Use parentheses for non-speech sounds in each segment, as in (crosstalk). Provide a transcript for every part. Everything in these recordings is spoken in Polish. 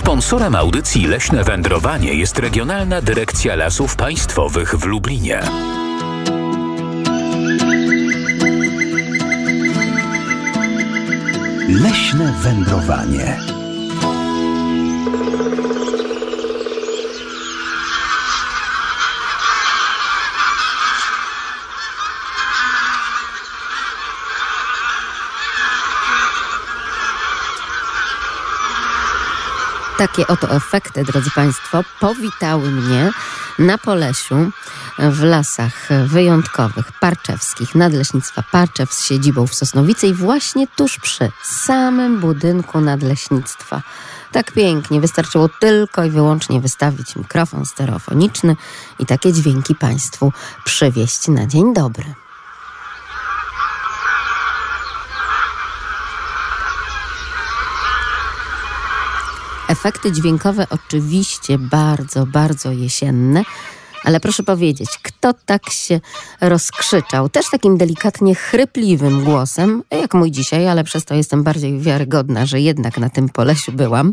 Sponsorem audycji Leśne Wędrowanie jest Regionalna Dyrekcja Lasów Państwowych w Lublinie. Leśne Wędrowanie Takie oto efekty, drodzy Państwo, powitały mnie na Polesiu w lasach wyjątkowych, parczewskich, nadleśnictwa Parczew z siedzibą w Sosnowicy i właśnie tuż przy samym budynku nadleśnictwa. Tak pięknie, wystarczyło tylko i wyłącznie wystawić mikrofon stereofoniczny i takie dźwięki Państwu przywieźć na dzień dobry. Efekty dźwiękowe oczywiście bardzo, bardzo jesienne, ale proszę powiedzieć, kto tak się rozkrzyczał? Też takim delikatnie chrypliwym głosem, jak mój dzisiaj, ale przez to jestem bardziej wiarygodna, że jednak na tym Polesiu byłam.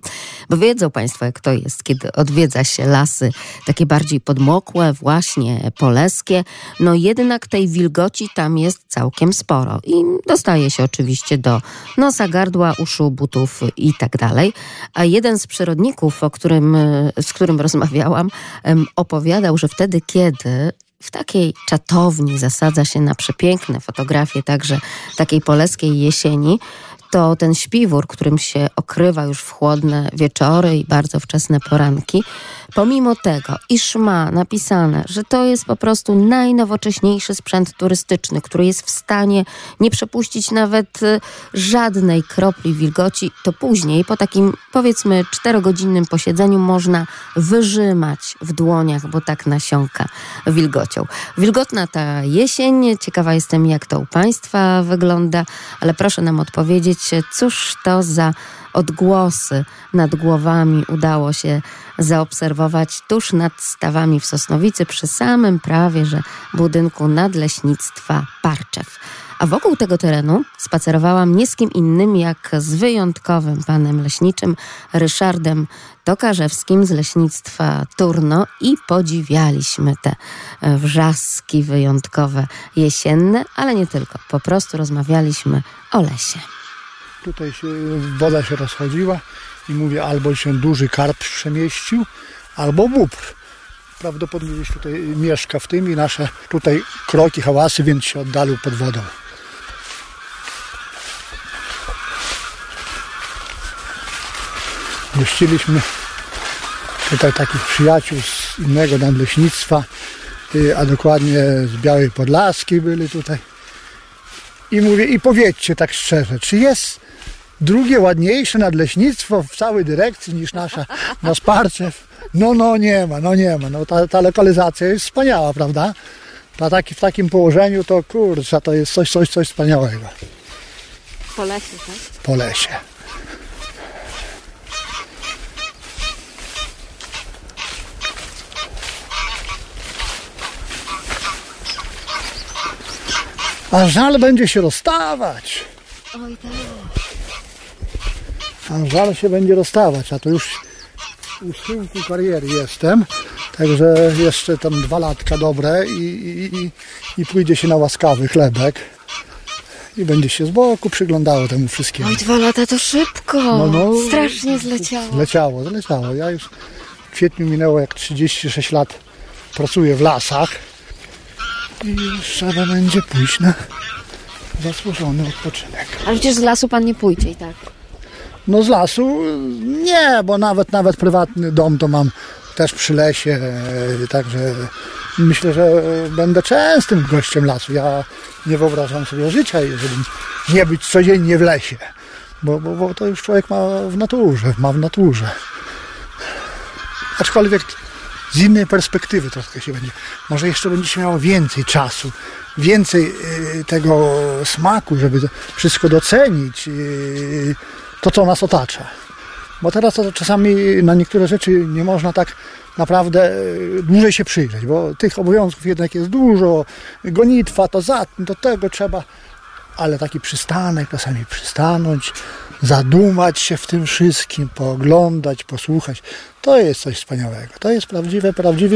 Bo wiedzą Państwo, jak to jest, kiedy odwiedza się lasy takie bardziej podmokłe, właśnie poleskie. No jednak tej wilgoci tam jest całkiem sporo. I dostaje się oczywiście do nosa, gardła, uszu, butów i tak dalej. A jeden z przyrodników, o którym, z którym rozmawiałam, opowiadał, że w wtedy, kiedy w takiej czatowni zasadza się na przepiękne fotografie także takiej poleskiej jesieni, to ten śpiwór, którym się okrywa już w chłodne wieczory i bardzo wczesne poranki, pomimo tego, iż ma napisane, że to jest po prostu najnowocześniejszy sprzęt turystyczny, który jest w stanie nie przepuścić nawet y, żadnej kropli wilgoci, to później po takim powiedzmy czterogodzinnym posiedzeniu można wyrzymać w dłoniach, bo tak nasiąka wilgocią. Wilgotna ta jesień, ciekawa jestem jak to u Państwa wygląda, ale proszę nam odpowiedzieć, cóż to za odgłosy nad głowami udało się zaobserwować tuż nad stawami w Sosnowicy przy samym prawie, że budynku nadleśnictwa Parczew. A wokół tego terenu spacerowałam nie z kim innym jak z wyjątkowym panem leśniczym Ryszardem Tokarzewskim z leśnictwa Turno i podziwialiśmy te wrzaski wyjątkowe jesienne, ale nie tylko. Po prostu rozmawialiśmy o lesie. Tutaj się, woda się rozchodziła i mówię, albo się duży karp przemieścił, albo bóbr. Prawdopodobnie gdzieś tutaj mieszka w tym i nasze tutaj kroki, hałasy, więc się oddalił pod wodą. Gościliśmy tutaj takich przyjaciół z innego nadleśnictwa, y, a dokładnie z Białej Podlaskiej byli tutaj. I mówię, i powiedzcie tak szczerze, czy jest drugie ładniejsze nadleśnictwo w całej dyrekcji niż nasza na Sparczew. No, no nie ma, no nie ma. No, ta, ta lokalizacja jest wspaniała, prawda? Na taki, w takim położeniu to kurczę, to jest coś, coś, coś wspaniałego. Po lesie, tak? Po lesie. A żal będzie się rozstawać. Oj tak. A żal się będzie rozstawać, a to już u schyłku kariery jestem. Także jeszcze tam dwa latka dobre i, i, i pójdzie się na łaskawy chlebek. I będzie się z boku przyglądało temu wszystkiemu. Oj, dwa lata to szybko. No, no. Strasznie zleciało. Zleciało, zleciało. Ja już w kwietniu minęło jak 36 lat pracuję w lasach. I już trzeba będzie pójść na zasłużony odpoczynek. Ale przecież z lasu pan nie pójdzie i tak. No z lasu nie, bo nawet nawet prywatny dom to mam też przy lesie, e, także myślę, że będę częstym gościem lasu. Ja nie wyobrażam sobie życia, jeżeli nie być codziennie w lesie, bo, bo, bo to już człowiek ma w naturze, ma w naturze. Aczkolwiek z innej perspektywy troszkę się będzie. Może jeszcze będzie się miało więcej czasu, więcej y, tego smaku, żeby wszystko docenić, y, to co nas otacza. Bo teraz to czasami na niektóre rzeczy nie można tak naprawdę y, dłużej się przyjrzeć, bo tych obowiązków jednak jest dużo, gonitwa, to za do tego trzeba, ale taki przystanek, czasami przystanąć, zadumać się w tym wszystkim, pooglądać, posłuchać. To jest coś wspaniałego. To jest prawdziwe, prawdziwe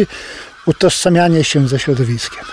utożsamianie się ze środowiskiem.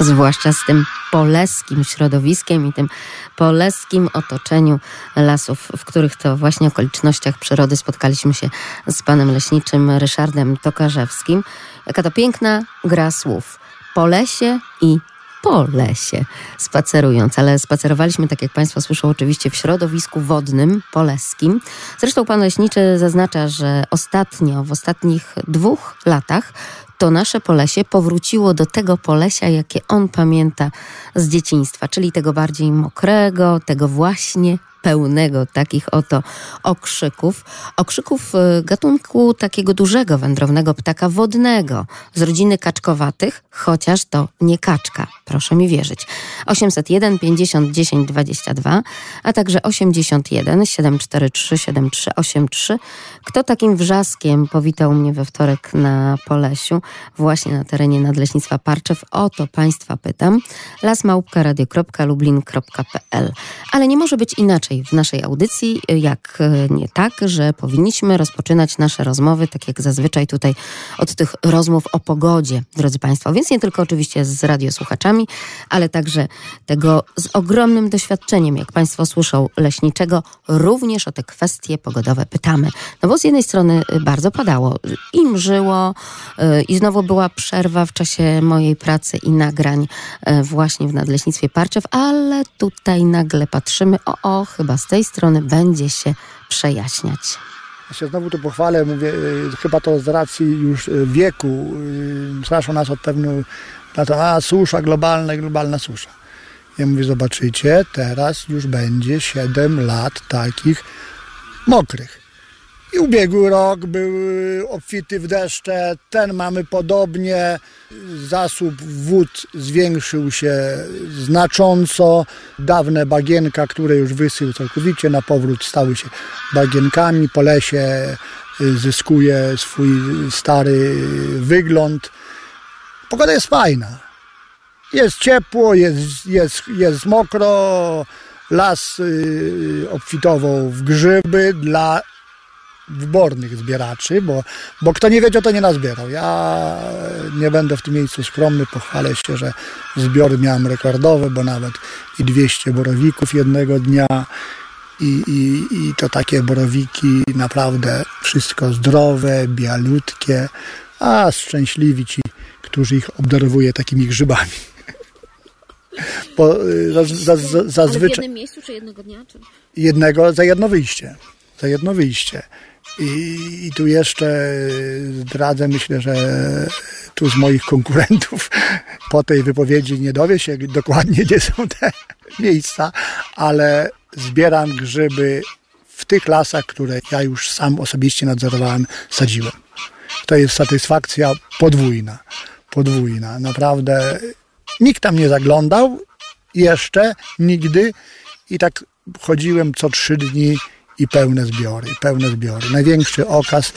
Zwłaszcza z tym poleskim środowiskiem i tym poleskim otoczeniu lasów, w których to właśnie okolicznościach przyrody spotkaliśmy się z panem leśniczym Ryszardem Tokarzewskim. Jaka to piękna gra słów. Po lesie i po lesie spacerując, ale spacerowaliśmy, tak jak Państwo słyszą, oczywiście w środowisku wodnym, poleskim. Zresztą pan leśniczy zaznacza, że ostatnio, w ostatnich dwóch latach to nasze Polesie powróciło do tego Polesia, jakie on pamięta z dzieciństwa, czyli tego bardziej mokrego, tego właśnie pełnego takich oto okrzyków. Okrzyków y, gatunku takiego dużego wędrownego ptaka wodnego z rodziny kaczkowatych, chociaż to nie kaczka, proszę mi wierzyć. 801 50 10 22, a także 81 743 7383. Kto takim wrzaskiem powitał mnie we wtorek na Polesiu, właśnie na terenie Nadleśnictwa Parczew? O to Państwa pytam. lasmałpka.radio.lublin.pl Ale nie może być inaczej w naszej audycji, jak nie tak, że powinniśmy rozpoczynać nasze rozmowy, tak jak zazwyczaj tutaj, od tych rozmów o pogodzie, drodzy Państwo. Więc nie tylko oczywiście z radiosłuchaczami, ale także tego z ogromnym doświadczeniem, jak Państwo słyszą, leśniczego, również o te kwestie pogodowe pytamy. No bo z jednej strony bardzo padało i mrzyło, i znowu była przerwa w czasie mojej pracy i nagrań właśnie w Nadleśnictwie Parczew, ale tutaj nagle patrzymy, o, o, chyba z tej strony będzie się przejaśniać. Ja się znowu tu pochwalę, mówię, y, chyba to z racji już y, wieku, y, straszą nas od pewnego, na to, a susza globalna, globalna susza. Ja mówię, zobaczycie, teraz już będzie 7 lat takich mokrych. I ubiegły rok był obfity w deszcze, ten mamy podobnie. Zasób wód zwiększył się znacząco. Dawne bagienka, które już wysyły całkowicie na powrót, stały się bagienkami. Po lesie zyskuje swój stary wygląd. Pogoda jest fajna. Jest ciepło, jest, jest, jest mokro. Las obfitował w grzyby dla wybornych zbieraczy, bo, bo kto nie wiedział, to nie nazbierał. Ja nie będę w tym miejscu skromny, pochwalę się, że zbiory miałem rekordowe, bo nawet i 200 borowików jednego dnia i, i, i to takie borowiki naprawdę wszystko zdrowe, bialutkie, a szczęśliwi ci, którzy ich obdarowuje takimi grzybami. (laughs) Bo, zaz, zaz, zazwyczaj... W jednym miejscu czy jednego dnia? Czy... Jednego, za jedno wyjście. Za jedno wyjście. I, I, tu jeszcze zdradzę, myślę, że tu z moich konkurentów (laughs) po tej wypowiedzi nie dowie się dokładnie, gdzie są te (laughs) miejsca, ale zbieram grzyby w tych lasach, które ja już sam osobiście nadzorowałem, sadziłem. To jest satysfakcja podwójna. Podwójna. Naprawdę nikt tam nie zaglądał jeszcze, nigdy i tak chodziłem co trzy dni i pełne zbiory, pełne zbiory. Największy okaz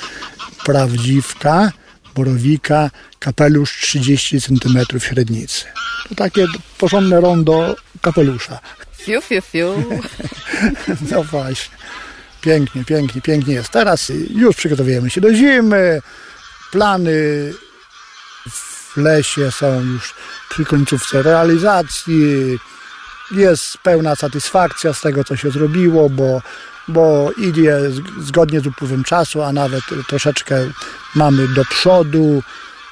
prawdziwka, borowika, kapelusz 30 cm średnicy. To takie porządne rondo kapelusza. Fiu, fiu, fiu. (laughs) no właśnie. Pięknie, pięknie, pięknie jest. Teraz już przygotowujemy się do zimy. Plany w lesie są już przy końcówce realizacji. Jest pełna satysfakcja z tego, co się zrobiło, bo bo idzie zgodnie z upływem czasu, a nawet troszeczkę mamy do przodu.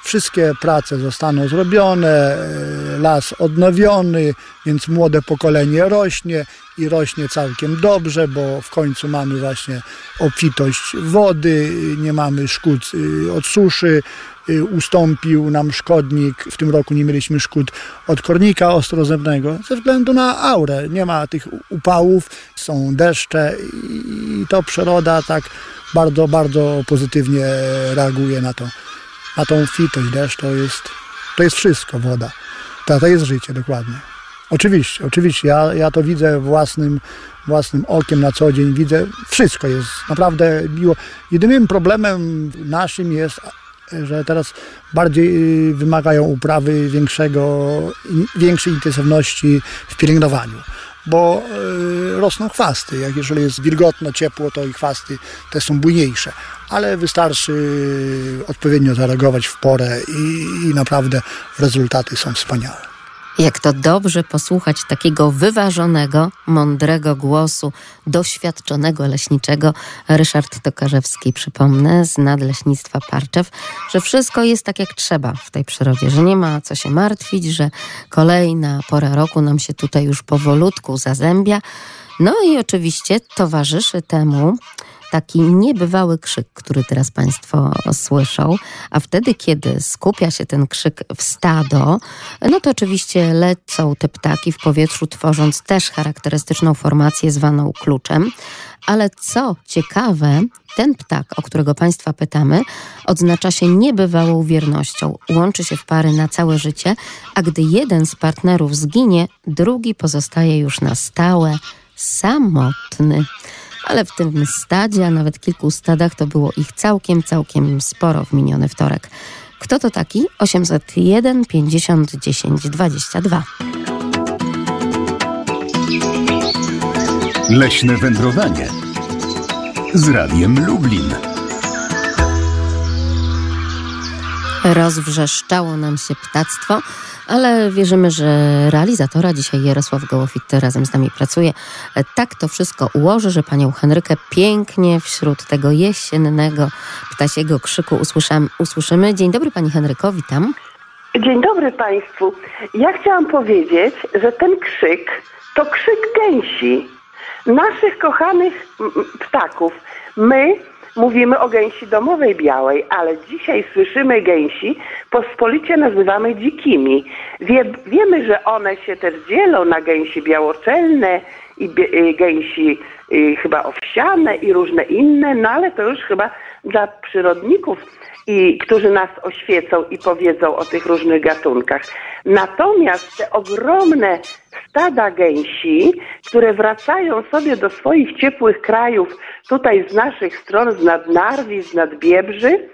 Wszystkie prace zostaną zrobione, e, las odnowiony, więc młode pokolenie rośnie i rośnie całkiem dobrze, bo w końcu mamy właśnie obfitość wody, nie mamy szkód y, od suszy, ustąpił nam szkodnik. W tym roku nie mieliśmy szkód od kornika ostrozemnego ze względu na aurę. Nie ma tych upałów, są deszcze i to przyroda tak bardzo, bardzo pozytywnie reaguje na to. Na tą obfitość deszcz to jest, to jest wszystko, woda. To, to jest życie, dokładnie. Oczywiście, oczywiście. Ja, ja to widzę własnym, własnym okiem na co dzień. Widzę, wszystko jest naprawdę miło. Jedynym problemem naszym jest, że teraz bardziej wymagają uprawy większego, większej intensywności w pielęgnowaniu. bo y, rosną chwasty. Jak jeżeli jest wilgotno, ciepło, to i chwasty te są bujniejsze. Ale wystarczy odpowiednio zareagować w porę i, i naprawdę rezultaty są wspaniałe. Jak to dobrze posłuchać takiego wyważonego, mądrego głosu doświadczonego leśniczego. Ryszard Tokarzewski, przypomnę, z Nadleśnictwa Parczew, że wszystko jest tak jak trzeba w tej przyrodzie, że nie ma co się martwić, że kolejna pora roku nam się tutaj już powolutku zazębia. No i oczywiście towarzyszy temu taki niebywały krzyk, który teraz Państwo słyszą, a wtedy, kiedy skupia się ten krzyk w stado, no to oczywiście lecą te ptaki w powietrzu, tworząc też charakterystyczną formację zwaną kluczem. Ale co ciekawe, ten ptak, o którego Państwa pytamy, odznacza się niebywałą wiernością. Łączy się w pary na całe życie, a gdy jeden z partnerów zginie, drugi pozostaje już na stałe samotny ale w tym stadzie, a nawet kilku stadach, to było ich całkiem, całkiem sporo w miniony wtorek. Kto to taki? 801 50 10 22. Leśne wędrowanie z Radiem Lublin. Rozwrzeszczało nam się ptactwo ale wierzymy, że realizatora dzisiaj Jarosław Gołofit razem z nami pracuje. Tak to wszystko ułoży, że panią Henrykę pięknie wśród tego jesiennego ptasiego krzyku usłyszam, usłyszymy. Dzień dobry pani Henryko, witam. Dzień dobry Państwu. Ja chciałam powiedzieć, że ten krzyk to krzyk gęsi, naszych kochanych ptaków. My mówimy o gęsi domowej białej, ale dzisiaj słyszymy gęsi, pospolicie nazywamy dzikimi. Wie, wiemy, że one się też dzielą na gęsi białoczelne i y, gęsi y, chyba owsiane i różne inne, no ale to już chyba dla przyrodników i którzy nas oświecą i powiedzą o tych różnych gatunkach. Natomiast te ogromne stada gęsi, które wracają sobie do swoich ciepłych krajów, tutaj z naszych stron, z nadnarwi, z nadbiebrzy,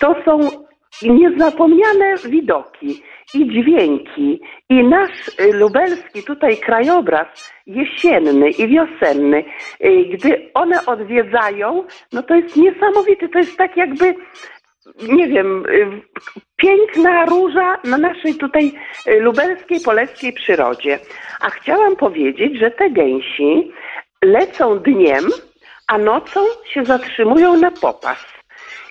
to są niezapomniane widoki i dźwięki. I nasz y, lubelski tutaj krajobraz jesienny i wiosenny, y, gdy one odwiedzają, no to jest niesamowity. To jest tak jakby nie wiem, y, piękna róża na naszej tutaj lubelskiej, poleckiej przyrodzie. A chciałam powiedzieć, że te gęsi lecą dniem, a nocą się zatrzymują na popas.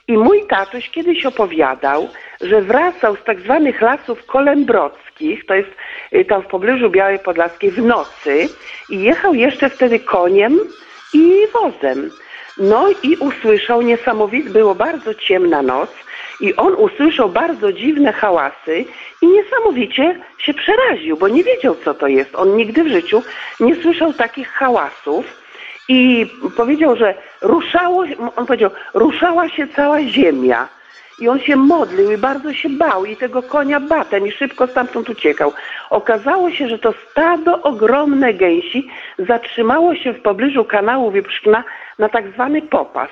I mój tatuś kiedyś opowiadał, że wracał z tak zwanych lasów kolembrockich, to jest y, tam w pobliżu Białej Podlaskiej, w nocy i jechał jeszcze wtedy koniem i wozem. No i usłyszał niesamowite, było bardzo ciemna noc i on usłyszał bardzo dziwne hałasy i niesamowicie się przeraził, bo nie wiedział co to jest. On nigdy w życiu nie słyszał takich hałasów i powiedział, że ruszało, on powiedział, ruszała się cała ziemia. I on się modlił i bardzo się bał i tego konia batem i szybko stamtąd uciekał. Okazało się, że to stado ogromne gęsi zatrzymało się w pobliżu kanału Wieprzkna na tak zwany popas.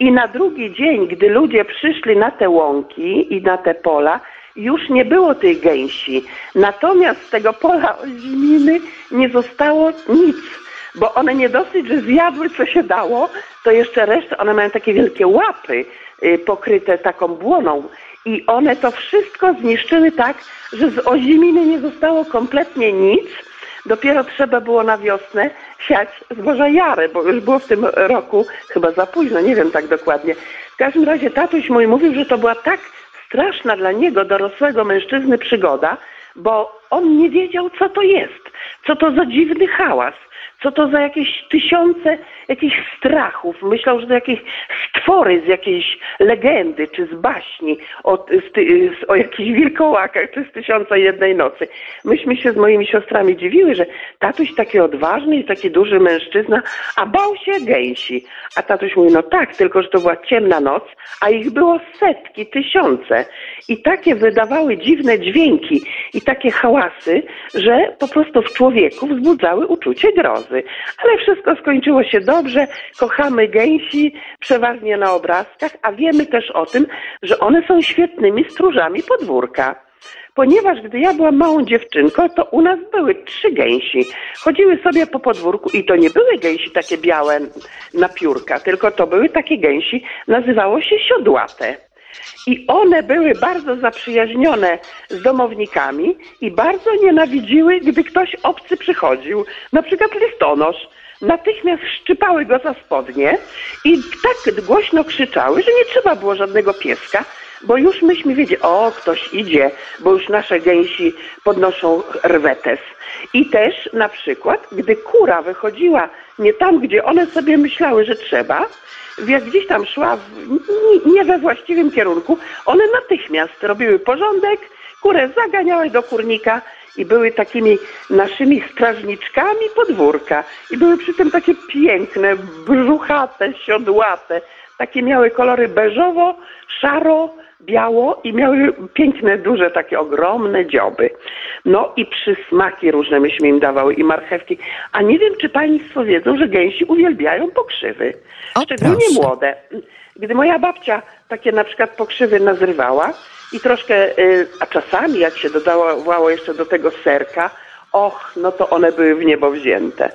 I na drugi dzień, gdy ludzie przyszli na te łąki i na te pola, już nie było tych gęsi. Natomiast z tego pola oziminy nie zostało nic, bo one nie dosyć, że zjadły co się dało, to jeszcze resztę, one mają takie wielkie łapy y, pokryte taką błoną i one to wszystko zniszczyły tak, że z oziminy nie zostało kompletnie nic. Dopiero trzeba było na wiosnę siać zboża jary, bo już było w tym roku chyba za późno, nie wiem tak dokładnie. W każdym razie tatuś mój mówił, że to była tak straszna dla niego, dorosłego mężczyzny, przygoda, bo on nie wiedział, co to jest, co to za dziwny hałas co to za jakieś tysiące jakichś strachów. Myślał, że to jakieś stwory z jakiejś legendy, czy z baśni o, z, o jakichś wilkołakach, czy z Tysiąca Jednej Nocy. Myśmy się z moimi siostrami dziwiły, że tatuś taki odważny i taki duży mężczyzna, a bał się gęsi. A tatuś mówi, no tak, tylko że to była ciemna noc, a ich było setki, tysiące. I takie wydawały dziwne dźwięki i takie hałasy, że po prostu w człowieku wzbudzały uczucie grozy ale wszystko skończyło się dobrze. Kochamy gęsi, przeważnie na obrazkach, a wiemy też o tym, że one są świetnymi stróżami podwórka. Ponieważ gdy ja byłam małą dziewczynką, to u nas były trzy gęsi. Chodziły sobie po podwórku i to nie były gęsi takie białe na piórka, tylko to były takie gęsi, nazywało się siodłate. I one były bardzo zaprzyjaźnione z domownikami i bardzo nienawidziły, gdy ktoś obcy przychodził, na przykład listonosz. Natychmiast szczypały go za spodnie i tak głośno krzyczały, że nie trzeba było żadnego pieska, bo już myśmy wiedzieli, o, ktoś idzie, bo już nasze gęsi podnoszą rwetes. I też na przykład, gdy kura wychodziła nie tam, gdzie one sobie myślały, że trzeba, jak gdzieś tam szła w, nie we właściwym kierunku, one natychmiast robiły porządek, kurę zaganiały do kurnika i były takimi naszymi strażniczkami podwórka. I były przy tym takie piękne, brzuchate, siodłate. Takie miały kolory beżowo, szaro, biało i miały piękne, duże, takie ogromne dzioby. No i przysmaki różne myśmy im dawały i marchewki. A nie wiem, czy Państwo wiedzą, że gęsi uwielbiają pokrzywy. O, Szczególnie proszę. młode. Gdy moja babcia takie na przykład pokrzywy nazrywała i troszkę, y, a czasami jak się dodawało jeszcze do tego serka, och, no to one były w niebo wzięte.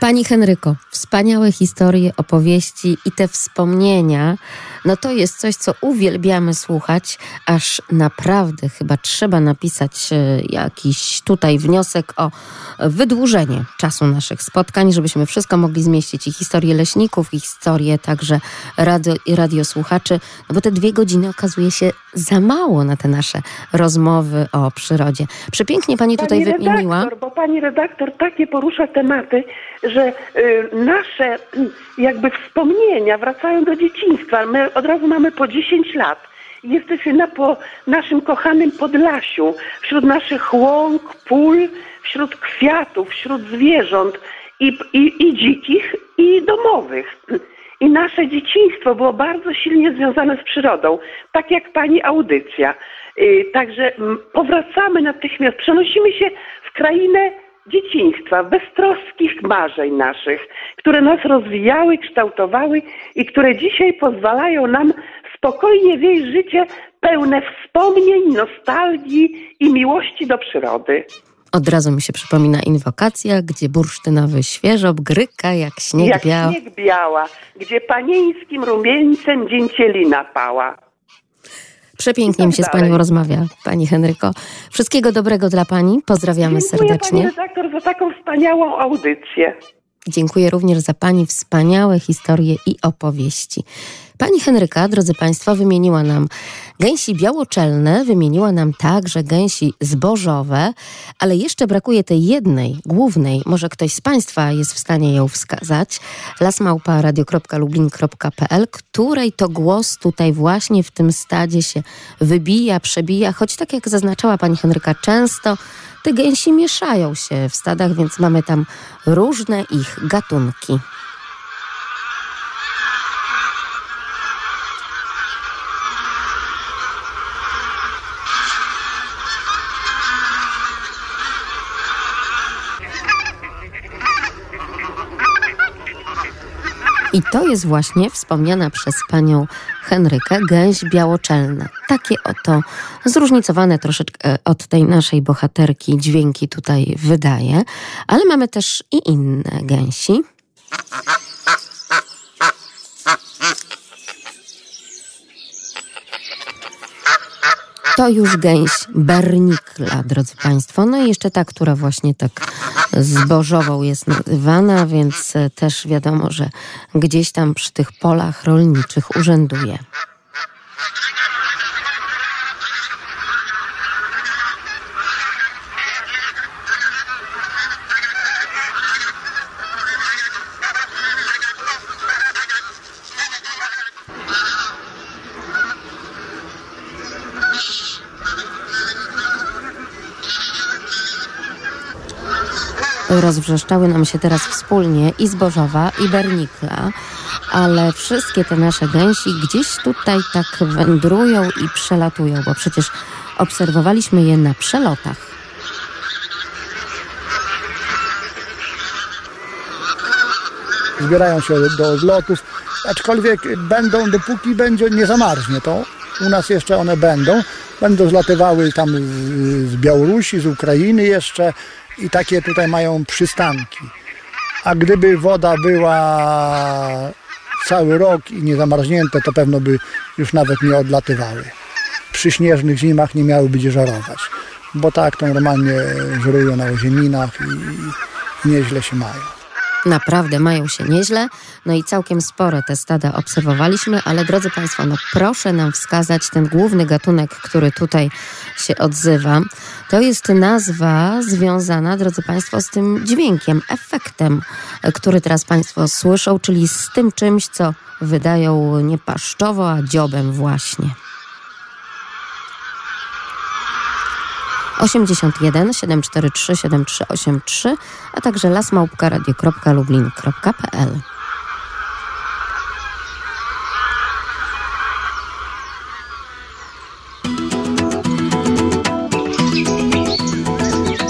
Pani Henryko, wspaniałe historie, opowieści i te wspomnienia, no to jest coś, co uwielbiamy słuchać, aż naprawdę chyba trzeba napisać e, jakiś tutaj wniosek o wydłużenie czasu naszych spotkań, żebyśmy wszystko mogli zmieścić i historię leśników, i historię także radio, i radiosłuchaczy, no bo te dwie godziny okazuje się za mało na te nasze rozmowy o przyrodzie. Przepięknie pani tutaj Pani wymieniła. redaktor, bo pani redaktor takie porusza tematy, że y, nasze y, jakby wspomnienia wracają do dzieciństwa. My od razu mamy po 10 lat. Jesteśmy na po naszym kochanym Podlasiu, wśród naszych łąk, pól, wśród kwiatów, wśród zwierząt i, i, i dzikich, i domowych. I nasze dzieciństwo było bardzo silnie związane z przyrodą, tak jak pani audycja. Yy, Także powracamy natychmiast, przenosimy się w krainę dzieciństwa, beztroskich marzeń naszych, które nas rozwijały, kształtowały i które dzisiaj pozwalają nam spokojnie wieść życie pełne wspomnień, nostalgii i miłości do przyrody. Od razu mi się przypomina inwokacja, gdzie bursztynowy świeżob gryka jak śnieg jak biał. śnieg biała, gdzie panieńskim rumieńcem dzięcielina pała. Przepięknie mi się z panią rozmawia, pani Henryko. Wszystkiego dobrego dla pani. Pozdrawiamy Dziękuję serdecznie. pani redaktor za taką wspaniałą audycję. Dziękuję również za pani wspaniałe historie i opowieści. Pani Henryka, drodzy Państwo, wymieniła nam gęsi białoczelne, wymieniła nam także gęsi zbożowe, ale jeszcze brakuje tej jednej, głównej, może ktoś z Państwa jest w stanie ją wskazać, lasmałpa.radio.lublin.pl, której to głos tutaj właśnie w tym stadzie się wybija, przebija, choć tak jak zaznaczała Pani Henryka, często te gęsi mieszają się w stadach, więc mamy tam różne ich gatunki. To jest właśnie wspomniana przez panią Henrykę gęś białoczelna. Takie oto zróżnicowane troszeczkę od tej naszej bohaterki dźwięki tutaj wydaje, ale mamy też i inne gęsi. To już gęś bernikla, drodzy Państwo. No i jeszcze ta, która właśnie tak zbożową jest nazywana, więc e, też wiadomo, że gdzieś tam przy tych polach rolniczych urzęduje. Rozwrzeszczały nam się teraz wspólnie i zbożowa, i bernikla, ale wszystkie te nasze gęsi gdzieś tutaj tak wędrują i przelatują, bo przecież obserwowaliśmy je na przelotach. Zbierają się do odlotów, aczkolwiek będą, dopóki będzie nie zamarznie to, U nas jeszcze one będą. Będą zlatywały tam z, Białorusi, z Ukrainy jeszcze i takie tutaj mają przystanki. A gdyby woda była cały rok i nie zamarznięte, to pewno by już nawet nie odlatywały. Przy śnieżnych zimach nie miałyby gdzie żarować, bo tak to normalnie żerują na ozieminach i, i nieźle się mają. Naprawdę mają się nieźle, no i całkiem spore te stada obserwowaliśmy, ale drodzy Państwo, no proszę nam wskazać ten główny gatunek, który tutaj się odzywa. To jest nazwa związana, drodzy Państwo, z tym dźwiękiem, efektem, który teraz Państwo słyszą, czyli z tym czymś, co wydają nie paszczowo, a dziobem właśnie. 81 743 7383, a także lasmałpka.radio.lublin.pl.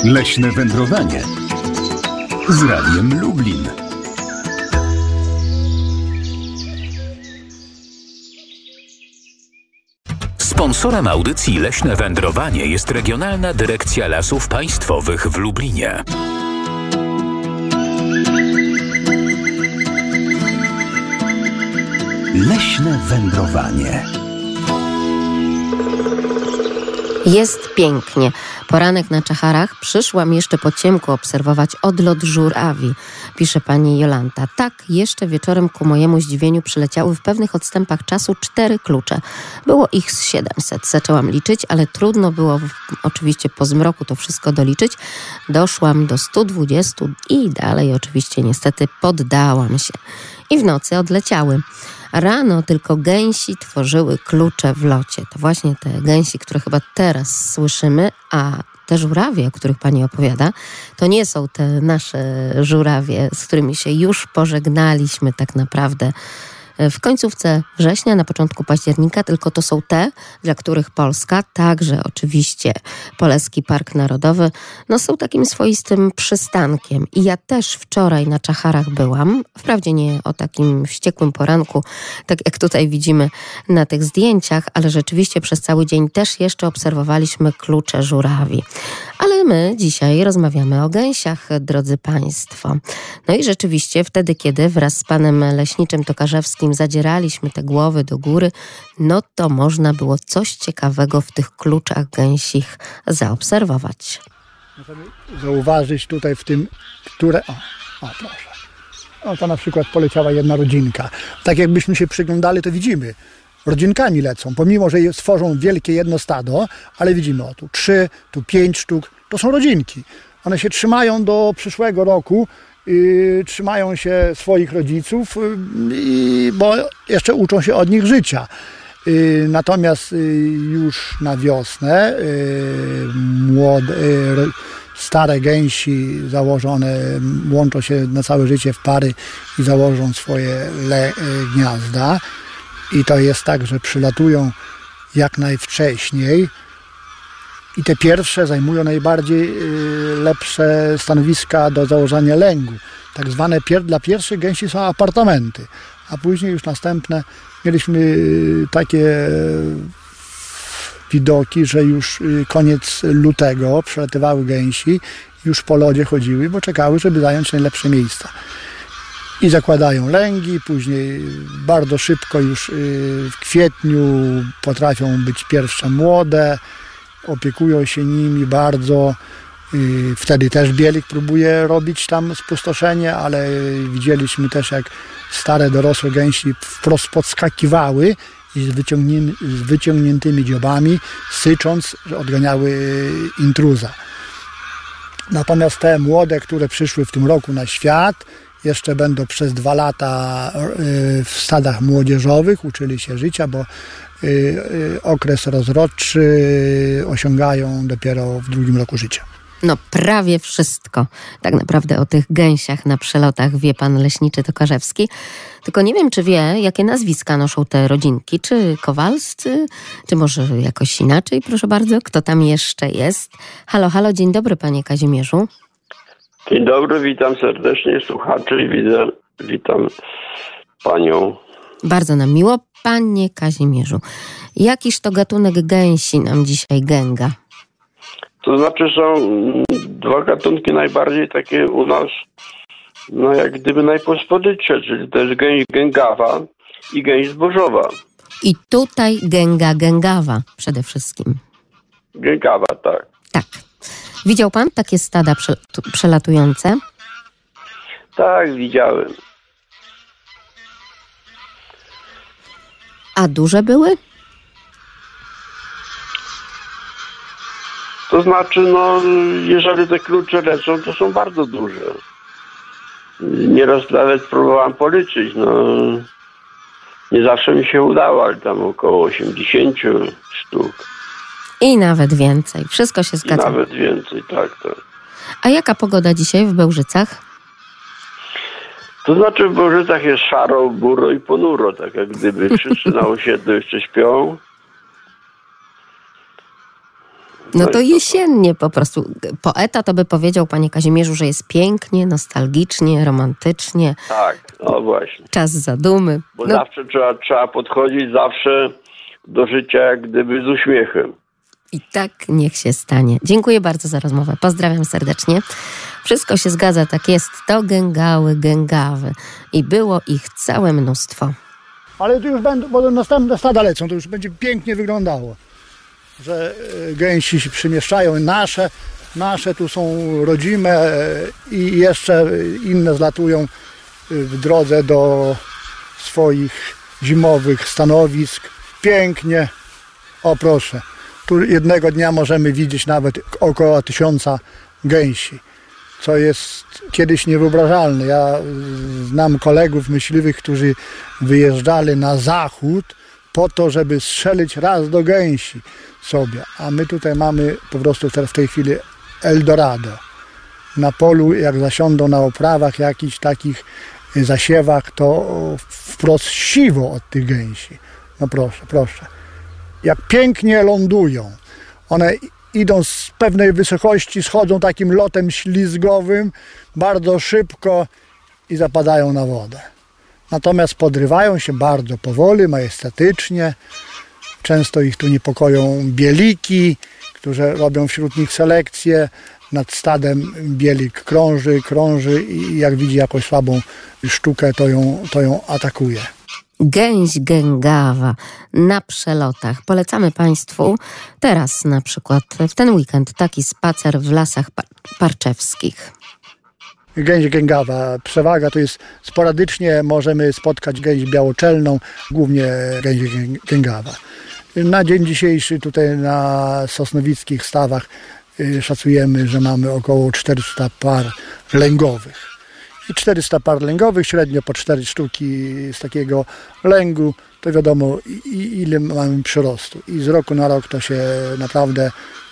Leśne wędrowanie z Radiem Lublin. Sponsorem audycji Leśne Wędrowanie jest Regionalna Dyrekcja Lasów Państwowych w Lublinie. Leśne wędrowanie. Jest pięknie. Poranek na Czacharach. Przyszłam jeszcze po ciemku obserwować odlot żurawi, pisze pani Jolanta. Tak, jeszcze wieczorem ku mojemu zdziwieniu przyleciały w pewnych odstępach czasu cztery klucze. Było ich z 700. Zaczęłam liczyć, ale trudno było w, oczywiście po zmroku to wszystko doliczyć. Doszłam do 120 i dalej oczywiście niestety poddałam się. I w nocy odleciały. Rano tylko gęsi tworzyły klucze w locie. To właśnie te gęsi, które chyba teraz słyszymy, a te żurawie, o których pani opowiada, to nie są te nasze żurawie, z którymi się już pożegnaliśmy tak naprawdę w końcówce września, na początku października, tylko to są te, dla których Polska, także oczywiście Poleski Park Narodowy, no są takim swoistym przystankiem. I ja też wczoraj na Czacharach byłam, wprawdzie nie o takim wściekłym poranku, tak jak tutaj widzimy na tych zdjęciach, ale rzeczywiście przez cały dzień też jeszcze obserwowaliśmy klucze żurawi. Ale my dzisiaj rozmawiamy o gęsiach, drodzy Państwo. No i rzeczywiście wtedy, kiedy wraz z panem leśniczym Tokarzewskim zadzieraliśmy te głowy do góry, no to można było coś ciekawego w tych kluczach gęsich zaobserwować. Możemy zauważyć tutaj w tym, które... O, o proszę. O, to na przykład poleciała jedna rodzinka. Tak jakbyśmy się przyglądali, to widzimy, rodzinkami lecą, pomimo, że stworzą wielkie jedno stado, ale widzimy, o tu trzy, tu pięć sztuk, to są rodzinki. One się trzymają do przyszłego roku, yy, trzymają się swoich rodziców, yy, bo jeszcze uczą się od nich życia. Yy, natomiast już na wiosnę młode, stare gęsi założone łączą się na całe życie w pary i założą swoje le, gniazda i to jest tak, że przylatują jak najwcześniej. I te pierwsze zajmują najbardziej y, lepsze stanowiska do założenia lęgu. Tak zwane pier dla pierwszych gęsi są apartamenty, a później już następne. Mieliśmy y, takie widoki, że już y, koniec lutego przelatywały gęsi, już po lodzie chodziły, bo czekały, żeby zająć najlepsze miejsca i zakładają lęgi, później bardzo szybko już y, w kwietniu potrafią być pierwsze młode, opiekują się nimi bardzo. Y, wtedy też bielik próbuje robić tam spustoszenie, ale widzieliśmy też jak stare dorosłe gęsi wprost podskakiwały i z, wyciągniętymi, z wyciągniętymi dziobami, sycząc, że odganiały intruza. Natomiast te młode, które przyszły w tym roku na świat, jeszcze będą przez dwa lata y, w stadach młodzieżowych, uczyli się życia, bo y, y, okres rozrodczy osiągają dopiero w drugim roku życia. No prawie wszystko. Tak naprawdę o tych gęsiach na przelotach wie pan leśniczy Tokarzewski. Tylko nie wiem, czy wie, jakie nazwiska noszą te rodzinki. Czy Kowalscy, czy może jakoś inaczej, proszę bardzo. Kto tam jeszcze jest? Halo, halo, dzień dobry panie Kazimierzu. Dzień dobry, witam serdecznie słuchaczy i widzę, witam panią Bardzo nam miło. Panie Kazimierzu, jakiż to gatunek gęsi nam dzisiaj gęga? To znaczy są dwa gatunki najbardziej takie u nas, no jak gdyby najpospolitsze, czyli to jest gęś gęgawa i gęś zbożowa. I tutaj gęga gęgawa przede wszystkim. Gęgawa, tak. Tak. Widział pan takie stada prze, tu, przelatujące? Tak, widziałem. A duże były? To znaczy, no, jeżeli te klucze lecą, to są bardzo duże. Nieraz nawet próbowałem policzyć, no. Nie zawsze mi się udało, ale tam około 80 sztuk. I nawet więcej. Wszystko się I zgadza. nawet więcej, tak, tak. A jaka pogoda dzisiaj w Bełżycach? To znaczy w Bożycach jest szaro, buro i ponuro, tak jak gdyby (laughs) wszyscy na osiedlu jeszcze śpią. No to i jesiennie po prostu. Poeta to by powiedział, panie Kazimierzu, że jest pięknie, nostalgicznie, romantycznie, Tak, no właśnie. czas zadumy. Bo No, zawsze trzeba, trzeba podchodzić zawsze do życia jak gdyby z uśmiechem. I tak niech się stanie. Dziękuję bardzo za rozmowę. Pozdrawiam serdecznie. Wszystko się zgadza, tak jest. To gęgały, gęgawy. I było ich całe mnóstwo. Ale to już będą, bo następne stada lecą, to już będzie pięknie wyglądało. Że e, gęsi się przymieszczają, nasze, nasze tu są rodzime e, i jeszcze inne zlatują e, w drodze do swoich zimowych stanowisk. Pięknie, o proszę. Tu jednego dnia możemy widzieć nawet około tysiąca gęsi co jest kiedyś niewyobrażalne. Ja znam kolegów myśliwych, którzy wyjeżdżali na zachód po to, żeby strzelić raz do gęsi sobie, a my tutaj mamy po prostu teraz w tej chwili Eldorado. Na polu, jak zasiądą na oprawach jakichś takich zasiewach, to wprost siwo od tych gęsi. No proszę, proszę. Jak pięknie lądują. One idą z pewnej wysokości, schodzą takim lotem ślizgowym bardzo szybko i zapadają na wodę. Natomiast podrywają się bardzo powoli, majestatycznie. Często ich tu niepokoją bieliki, którzy robią wśród nich selekcję. Nad stadem bielik krąży, krąży i jak widzi jakąś słabą sztukę, to ją, to ją atakuje. Gęś gęgawa na przelotach. Polecamy Państwu teraz na przykład w ten weekend taki spacer w lasach par parczewskich. Gęś gęgawa. Przewaga to jest sporadycznie możemy spotkać gęś białoczelną, głównie gęś gę- gęgawa. Na dzień dzisiejszy tutaj na sosnowickich stawach y, szacujemy, że mamy około 400 par lęgowych. I 400 par lęgowych, średnio po 4 sztuki z takiego lęgu, to wiadomo ile mamy przyrostu. I z roku na rok to się naprawdę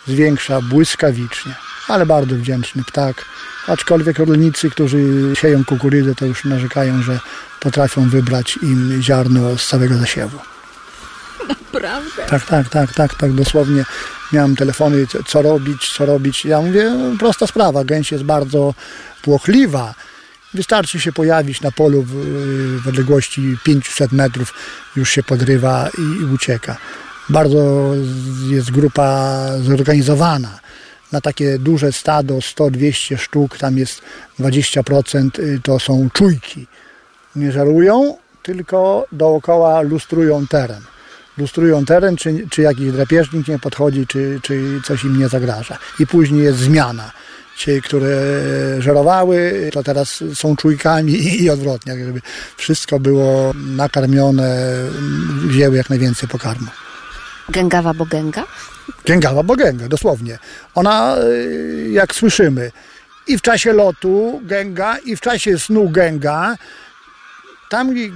zwiększa błyskawicznie. Ale bardzo wdzięczny ptak. Aczkolwiek rolnicy, którzy sieją kukurydzę, to już narzekają, że potrafią wybrać im ziarno z całego zasiewu. Naprawdę? Tak, tak, tak, tak, tak, dosłownie. Miałem telefony, co- co robić, co robić. Ja mówię, no, prosta sprawa, gęś jest bardzo płochliwa. Wystarczy się pojawić na polu w, w odległości 500 metrów, już się podrywa i, i ucieka. Bardzo jest grupa zorganizowana. Na takie duże stado, 100-200 sztuk, tam jest 20% y, to są czujki. Nie żerują, tylko dookoła lustrują teren. Lustrują teren, czy, czy jakiś drapieżnik nie podchodzi, czy, czy coś im nie zagraża. I później jest zmiana. Ci, które żerowały, to teraz są czujkami i, odwrotnie, żeby wszystko było nakarmione, wzięły jak najwięcej pokarmu. Gęgawa bo gęga? Gęgawa, bo gęga, dosłownie. Ona, y, jak słyszymy, i w czasie lotu gęga, i w czasie snu gęga. Tam, gdzie-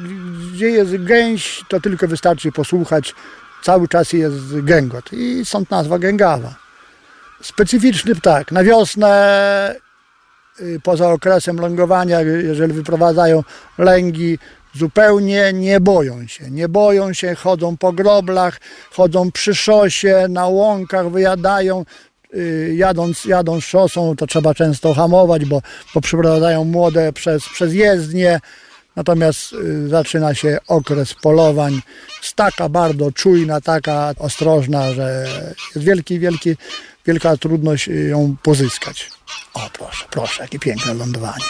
gdzie jest gęś, to tylko wystarczy posłuchać. Cały czas jest gęgot i stąd nazwa gęgawa. Specyficzny ptak. Na wiosnę, y, poza okresem lągowania, jeżeli wyprowadzają lęgi, zupełnie nie boją się. Nie boją się, chodzą po groblach, chodzą przy szosie, na łąkach wyjadają. y, Jadąc, jadąc szosą, to trzeba często hamować, bo, bo przyprowadzają młode przez, przez jezdnię. Natomiast y, zaczyna się okres polowań. Staka bardzo czujna, taka ostrożna, że jest wielki, wielki, wielka trudność y, ją pozyskać. O proszę, proszę, jakie piękne lądowanie.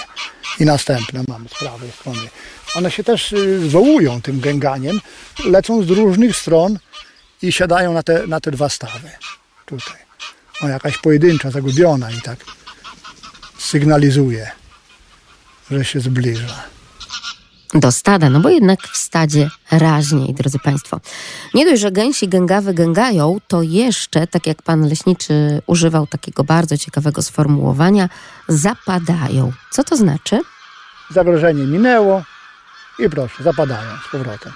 I następne mam z prawej strony. One się też y, wołują tym gęganiem, lecą z różnych stron i siadają na te, na te dwa stawy. Tutaj. O, jakaś pojedyncza, zagubiona i tak sygnalizuje, że się zbliża. Do stada, no bo jednak w stadzie raźniej, drodzy Państwo. Nie dość, że gęsi gęgawy gęgają, to jeszcze, tak jak pan leśniczy używał takiego bardzo ciekawego sformułowania, zapadają. Co to znaczy? Zagrożenie minęło i proszę, zapadają z powrotem.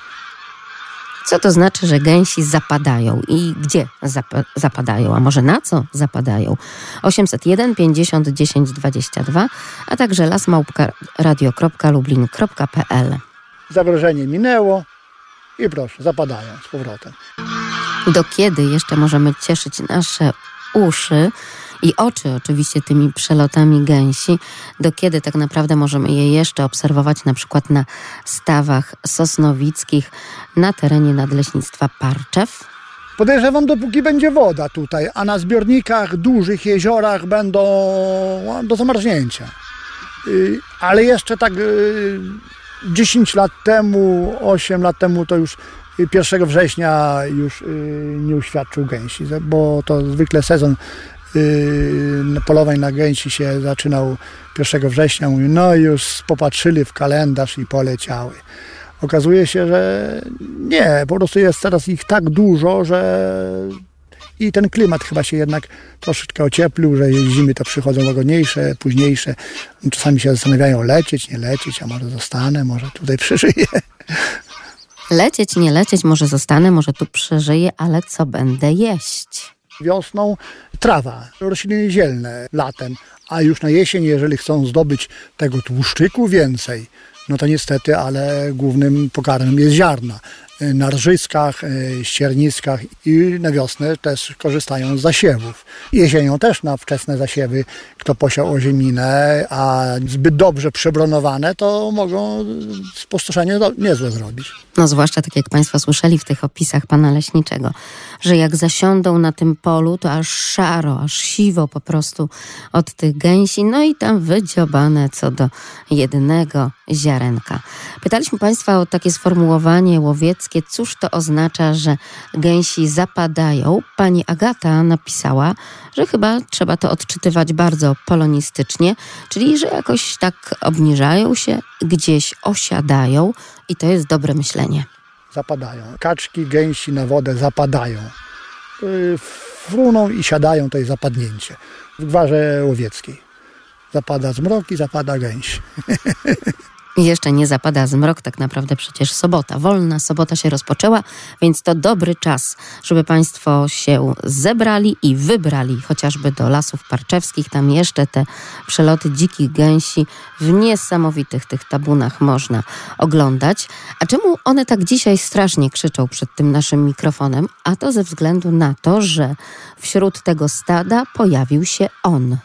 Co to znaczy, że gęsi zapadają i gdzie zap- zapadają, a może na co zapadają? 801 50 10 22, a także lasmałpka.radio.lublin.pl Zagrożenie minęło i proszę, zapadają z powrotem. do kiedy jeszcze możemy cieszyć nasze uszy i oczy oczywiście tymi przelotami gęsi, do kiedy tak naprawdę możemy je jeszcze obserwować na przykład na stawach sosnowickich na terenie Nadleśnictwa Parczew. Podejrzewam, dopóki będzie woda tutaj, a na zbiornikach, dużych jeziorach będą do zamarznięcia. Y, Ale jeszcze tak y, 10 lat temu, 8 lat temu to już y, 1 września już y, nie uświadczył gęsi, bo to zwykle sezon y, polowań na gęsi się zaczynał 1 września. Mówię, no już popatrzyli w kalendarz i poleciały. Okazuje się, że nie, po prostu jest teraz ich tak dużo, że i ten klimat chyba się jednak troszeczkę ocieplił, że zimy to przychodzą łagodniejsze, późniejsze. Czasami się zastanawiają lecieć, nie lecieć, a może zostanę, może tutaj przeżyję. Lecieć, nie lecieć, może zostanę, może tu przeżyję, ale co będę jeść? Wiosną trawa, rośliny zielne latem, a już na jesień, jeżeli chcą zdobyć tego tłuszczyku więcej, no to niestety, ale głównym pokarmem jest ziarna. Na rżyskach, e, ścierniskach i na wiosnę też korzystają z zasiewów. Jesienią też na wczesne zasiewy, kto posiał ozieminę, a zbyt dobrze przebronowane, to mogą spustoszenie niezłe zrobić. No zwłaszcza tak jak Państwo słyszeli w tych opisach pana leśniczego, że jak zasiądą na tym polu, to aż szaro, aż siwo po prostu od tych gęsi, no i tam wydziobane co do jednego ziarenka. Pytaliśmy Państwa o takie sformułowanie łowieckie, cóż to oznacza, że gęsi zapadają. Pani Agata napisała, że chyba trzeba to odczytywać bardzo polonistycznie, czyli że jakoś tak obniżają się, gdzieś osiadają i to jest dobre myślenie. zapadają. Kaczki, gęsi na wodę zapadają. Y, Fruną i siadają, to jest zapadnięcie. W gwarze łowieckiej. Zapada zmrok i zapada gęś. (laughs) Jeszcze nie zapada zmrok, tak naprawdę przecież sobota. Wolna sobota się rozpoczęła, więc to dobry czas, żeby Państwo się zebrali i wybrali chociażby do lasów parczewskich. Tam jeszcze te przeloty dzikich gęsi w niesamowitych tych tabunach można oglądać. A czemu one tak dzisiaj strasznie krzyczą przed tym naszym mikrofonem? A to ze względu na to, że wśród tego stada pojawił się on.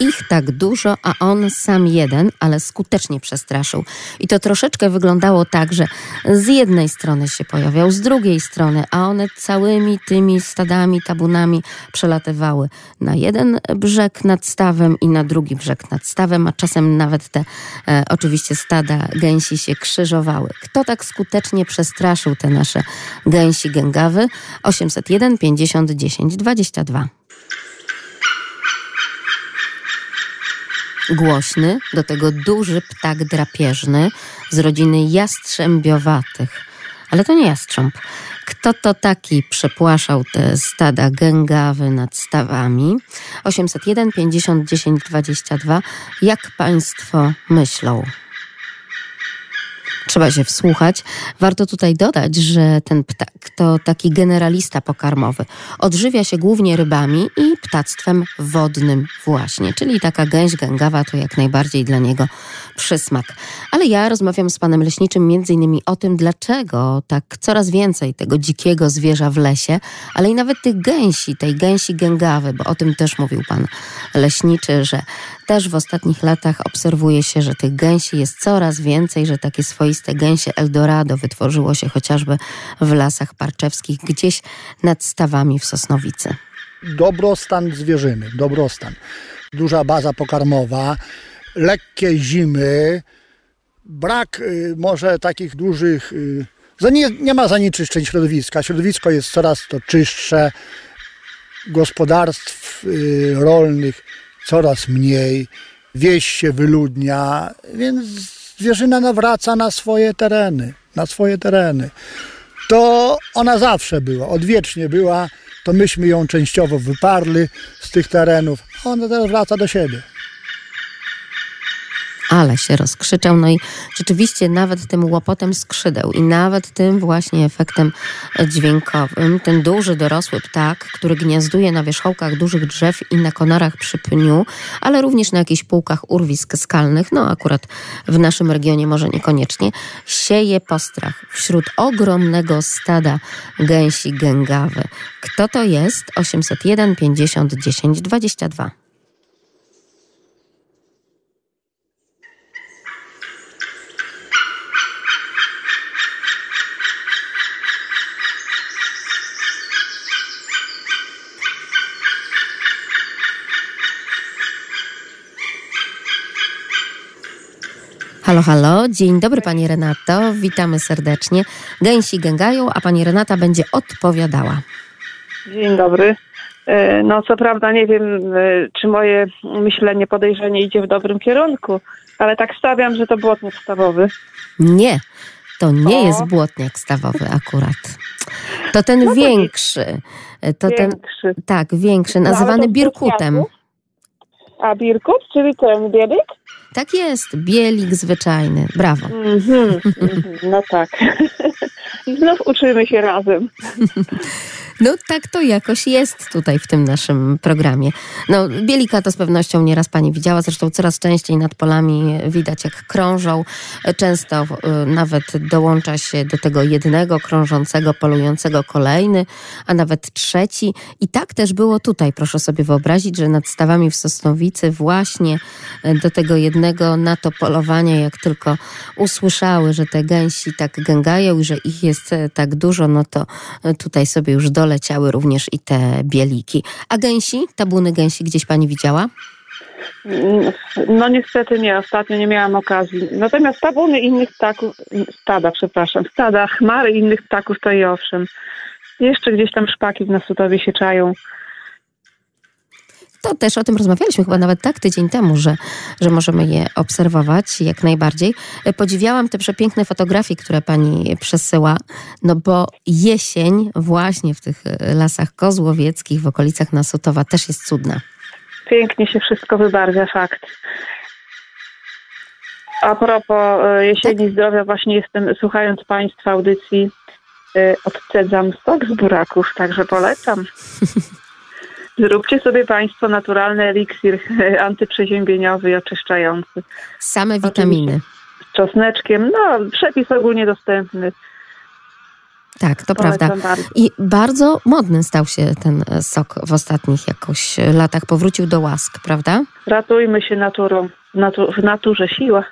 Ich tak dużo, a on sam jeden, ale skutecznie przestraszył. I to troszeczkę wyglądało tak, że z jednej strony się pojawiał, z drugiej strony, a one całymi tymi stadami, tabunami przelatywały na jeden brzeg nad stawem i na drugi brzeg nad stawem, a czasem nawet te e, oczywiście stada gęsi się krzyżowały. Kto tak skutecznie przestraszył te nasze gęsi gęgawy? 801 50 10 22. głośny, do tego duży ptak drapieżny z rodziny jastrzębiowatych. Ale to nie jastrząb. Kto to taki przepłaszał te stada gęgawy nad stawami? 801 50 10 22. Jak Państwo myślą? Trzeba się wsłuchać. Warto tutaj dodać, że ten ptak to taki generalista pokarmowy. Odżywia się głównie rybami i ptactwem wodnym właśnie, czyli taka gęś gęgawa to jak najbardziej dla niego przysmak. Ale ja rozmawiam z panem leśniczym między innymi o tym, dlaczego tak coraz więcej tego dzikiego zwierza w lesie, ale i nawet tych gęsi, tej gęsi gęgawy, bo o tym też mówił pan leśniczy, że też w ostatnich latach obserwuje się, że tych gęsi jest coraz więcej, że takie swoiste gęsie Eldorado wytworzyło się chociażby w lasach parczewskich, gdzieś nad stawami w Sosnowicy. Dobrostan zwierzyny, dobrostan. Duża baza pokarmowa, lekkie zimy, brak y, może takich dużych. Y, nie, nie ma zanieczyszczeń środowiska. Środowisko jest coraz to czystsze, gospodarstw y, rolnych coraz mniej, wieś się wyludnia, więc zwierzyna nawraca na swoje tereny, na swoje tereny. To ona zawsze była, odwiecznie była, to myśmy ją częściowo wyparli z tych terenów, ona teraz wraca do siebie ale się rozkrzyczał. No i rzeczywiście nawet tym łopotem skrzydeł i nawet tym właśnie efektem dźwiękowym ten duży dorosły ptak, który gniazduje na wierzchołkach dużych drzew i na konarach przy pniu, ale również na jakichś półkach urwisk skalnych, no akurat w naszym regionie może niekoniecznie, sieje postrach wśród ogromnego stada gęsi gęgawy. Kto to jest? 801 50 10 22. Halo, halo. Dzień dobry Pani Renato. Witamy serdecznie. Gęsi gęgają, a Pani Renata będzie odpowiadała. Dzień dobry. E, no co prawda nie wiem, e, czy moje myślenie, podejrzenie idzie w dobrym kierunku, ale tak stawiam, że to błotnik stawowy. Nie, to nie o. jest błotniak stawowy akurat. To ten no większy. To większy. ten, tak, większy, nazywany no, birkutem. A birkut, czyli ten bielik? Tak jest, bielik zwyczajny. Brawo. Mm -hmm, mm -hmm, no tak. (laughs) Znów uczymy się razem. (laughs) No tak to jakoś jest tutaj w tym naszym programie. No bielika to z pewnością nieraz pani widziała, zresztą coraz częściej nad polami widać jak krążą. Często y, nawet dołącza się do tego jednego krążącego, polującego kolejny, a nawet trzeci. I tak też było tutaj. Proszę sobie wyobrazić, że nad stawami w Sosnowicy właśnie y, do tego jednego na to polowania, jak tylko usłyszały, że te gęsi tak gęgają i że ich jest y, tak dużo, no to tutaj sobie już dole doleciały również i te bieliki. A gęsi, tabuny gęsi gdzieś pani widziała? No niestety nie, ostatnio nie miałam okazji. Natomiast tabuny innych ptaków, stada, przepraszam, stada, chmary innych ptaków to i owszem. Jeszcze gdzieś tam szpaki w Nasutowie się czają. To też o tym rozmawialiśmy chyba nawet tak tydzień temu, że, że możemy je obserwować jak najbardziej. Podziwiałam te przepiękne fotografie, które pani przesyła, no bo jesień właśnie w tych lasach kozłowieckich, w okolicach Nasutowa też jest cudna. Pięknie się wszystko wybarwia, fakt. A propos e, jesieni tak? zdrowia, właśnie jestem, słuchając Państwa audycji, e, odcedzam sok z buraków, także polecam. (laughs) Zróbcie sobie Państwo naturalny eliksir (laughs) antyprzeziębieniowy i oczyszczający. Same witaminy. Z czosneczkiem, no przepis ogólnie dostępny. Tak, to prawda. I bardzo modny stał się ten sok w ostatnich jakoś latach. Powrócił do łask, prawda? Ratujmy się naturą. Natu w naturze siła.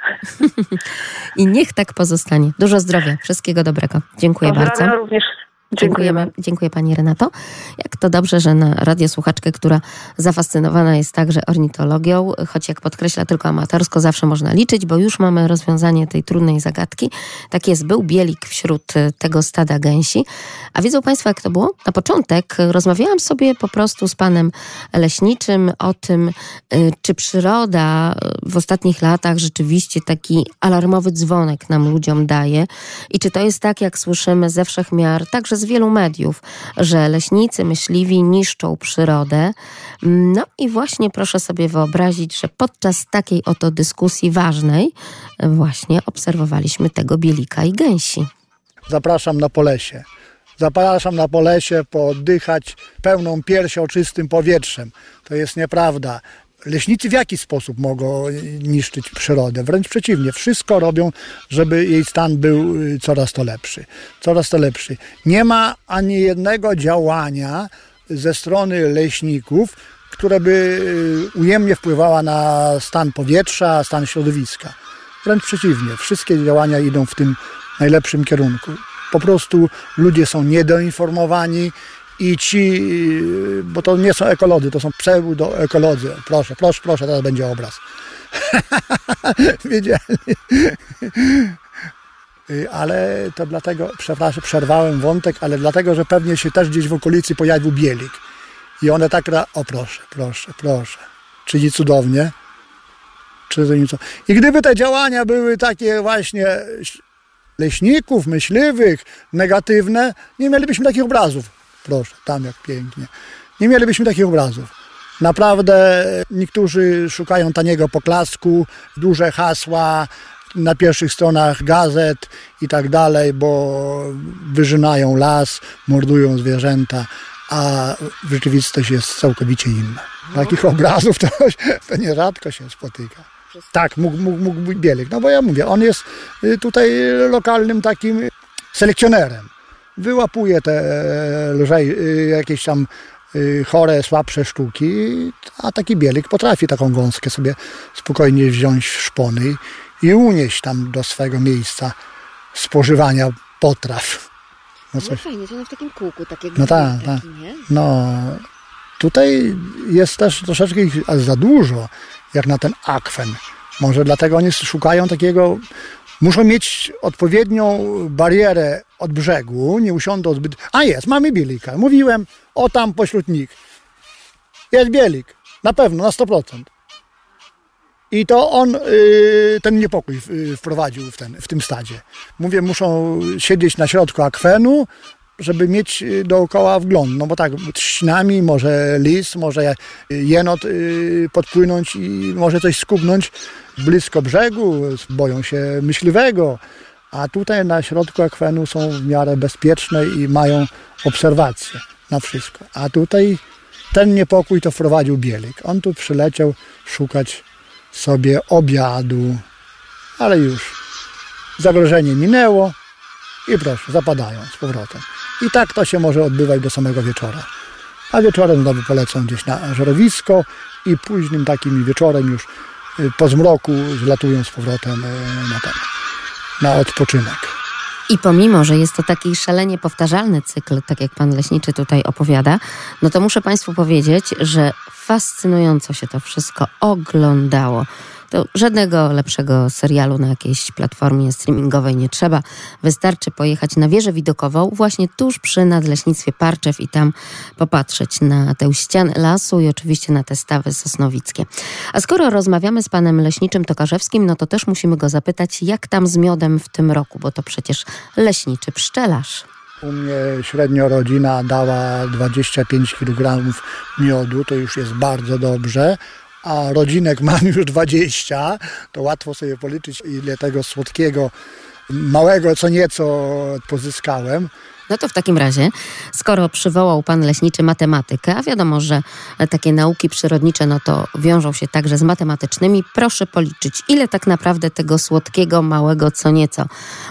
(laughs) I niech tak pozostanie. Dużo zdrowia, wszystkiego dobrego. Dziękuję Pozdrawiam bardzo. również Dziękujemy. Dziękuję Pani Renato. Jak to dobrze, że na radiosłuchaczkę, która zafascynowana jest także ornitologią, choć jak podkreśla tylko amatorsko, zawsze można liczyć, bo już mamy rozwiązanie tej trudnej zagadki. Tak jest, był bielik wśród y, tego stada gęsi. A wiedzą Państwo, jak to było? Na początek rozmawiałam sobie po prostu z Panem Leśniczym o tym, y, czy przyroda w ostatnich latach rzeczywiście taki alarmowy dzwonek nam ludziom daje i czy to jest tak, jak słyszymy ze wszechmiar, także przez wielu mediów, że leśnicy myśliwi niszczą przyrodę. No i właśnie proszę sobie wyobrazić, że podczas takiej oto dyskusji ważnej właśnie obserwowaliśmy tego bielika i gęsi. Zapraszam na Polesie. Zapraszam na Polesie pooddychać pełną piersią czystym powietrzem. To jest nieprawda. Leśnicy w jaki sposób mogą niszczyć przyrodę? Wręcz przeciwnie, wszystko robią, żeby jej stan był y, coraz to lepszy. Coraz to lepszy. Nie ma ani jednego działania ze strony leśników, które by y, ujemnie wpływała na stan powietrza, stan środowiska. Wręcz przeciwnie, wszystkie działania idą w tym najlepszym kierunku. Po prostu ludzie są niedoinformowani i ci, bo to nie są ekolodzy, to są pseudoekolodzy. Proszę, proszę, proszę, teraz będzie obraz. (laughs) Wiedzieli. (laughs) ale to dlatego, przepraszam, przerwałem wątek, ale dlatego, że pewnie się też gdzieś w okolicy pojawił bielik. I one tak, o proszę, proszę, proszę. Czyli cudownie. Czy I gdyby te działania były takie właśnie leśników, myśliwych, negatywne, nie mielibyśmy takich obrazów. Proszę, tam jak pięknie. Nie mielibyśmy takich obrazów. Naprawdę niektórzy szukają taniego poklasku, duże hasła na pierwszych stronach gazet i tak dalej, bo wyżynają las, mordują zwierzęta, a rzeczywistość jest całkowicie inna. Takich obrazów to, (laughs) to nierzadko się spotyka. Tak, mógł, mógł, mógł być Bielik. No bo ja mówię, on jest y, tutaj lokalnym takim selekcjonerem. Wyłapuje te e, lżej, y, jakieś tam y, chore, słabsze sztuki, a taki Bielik potrafi taką gąskę sobie spokojnie wziąć w szpony i unieść tam do swego miejsca spożywania potraw. No, coś. no fajnie, że one w takim kółku takie No tak, tak. No, tutaj jest też troszeczkę ich za dużo jak na ten akwen. Może dlatego oni szukają takiego, muszą mieć odpowiednią barierę od brzegu, nie usiądą zbyt... A jest, mamy bielika. Mówiłem, o tam pośród nich. Jest bielik, na pewno, na 100%. I to on y, ten niepokój y, wprowadził w, ten, w tym stadzie. Mówię, muszą siedzieć na środku akwenu, żeby mieć y, dookoła wgląd. No bo tak, trzcinami może lis, może jenot y, podpłynąć i może coś skubnąć blisko brzegu, boją się myśliwego. A tutaj na środku akwenu są w miarę bezpieczne i mają obserwacje na wszystko. A tutaj ten niepokój to wprowadził Bielik. On tu przyleciał szukać sobie obiadu, ale już zagrożenie minęło i proszę, zapadają z powrotem. I tak to się może odbywać do samego wieczora. A wieczorem znowu polecą gdzieś na żerowisko i późnym takim wieczorem już y, po zmroku zlatują z powrotem y, na ten, na odpoczynek. I pomimo, że jest to taki szalenie powtarzalny cykl, tak jak pan leśniczy tutaj opowiada, no to muszę państwu powiedzieć, że fascynująco się to wszystko oglądało. To żadnego lepszego serialu na jakiejś platformie streamingowej nie trzeba. Wystarczy pojechać na wieżę widokową właśnie tuż przy Nadleśnictwie Parczew i tam popatrzeć na tę ścianę lasu i oczywiście na te stawy sosnowickie. A skoro rozmawiamy z panem leśniczym Tokarzewskim, no to też musimy go zapytać, jak tam z miodem w tym roku, bo to przecież leśniczy pszczelarz. U mnie średnio rodzina dała 25 kg miodu, to już jest bardzo dobrze a rodzinek mam już 20, to łatwo sobie policzyć, ile tego słodkiego, małego co nieco pozyskałem. No to w takim razie, skoro przywołał pan leśniczy matematykę, a wiadomo, że takie nauki przyrodnicze no to wiążą się także z matematycznymi, proszę policzyć, ile tak naprawdę tego słodkiego, małego co nieco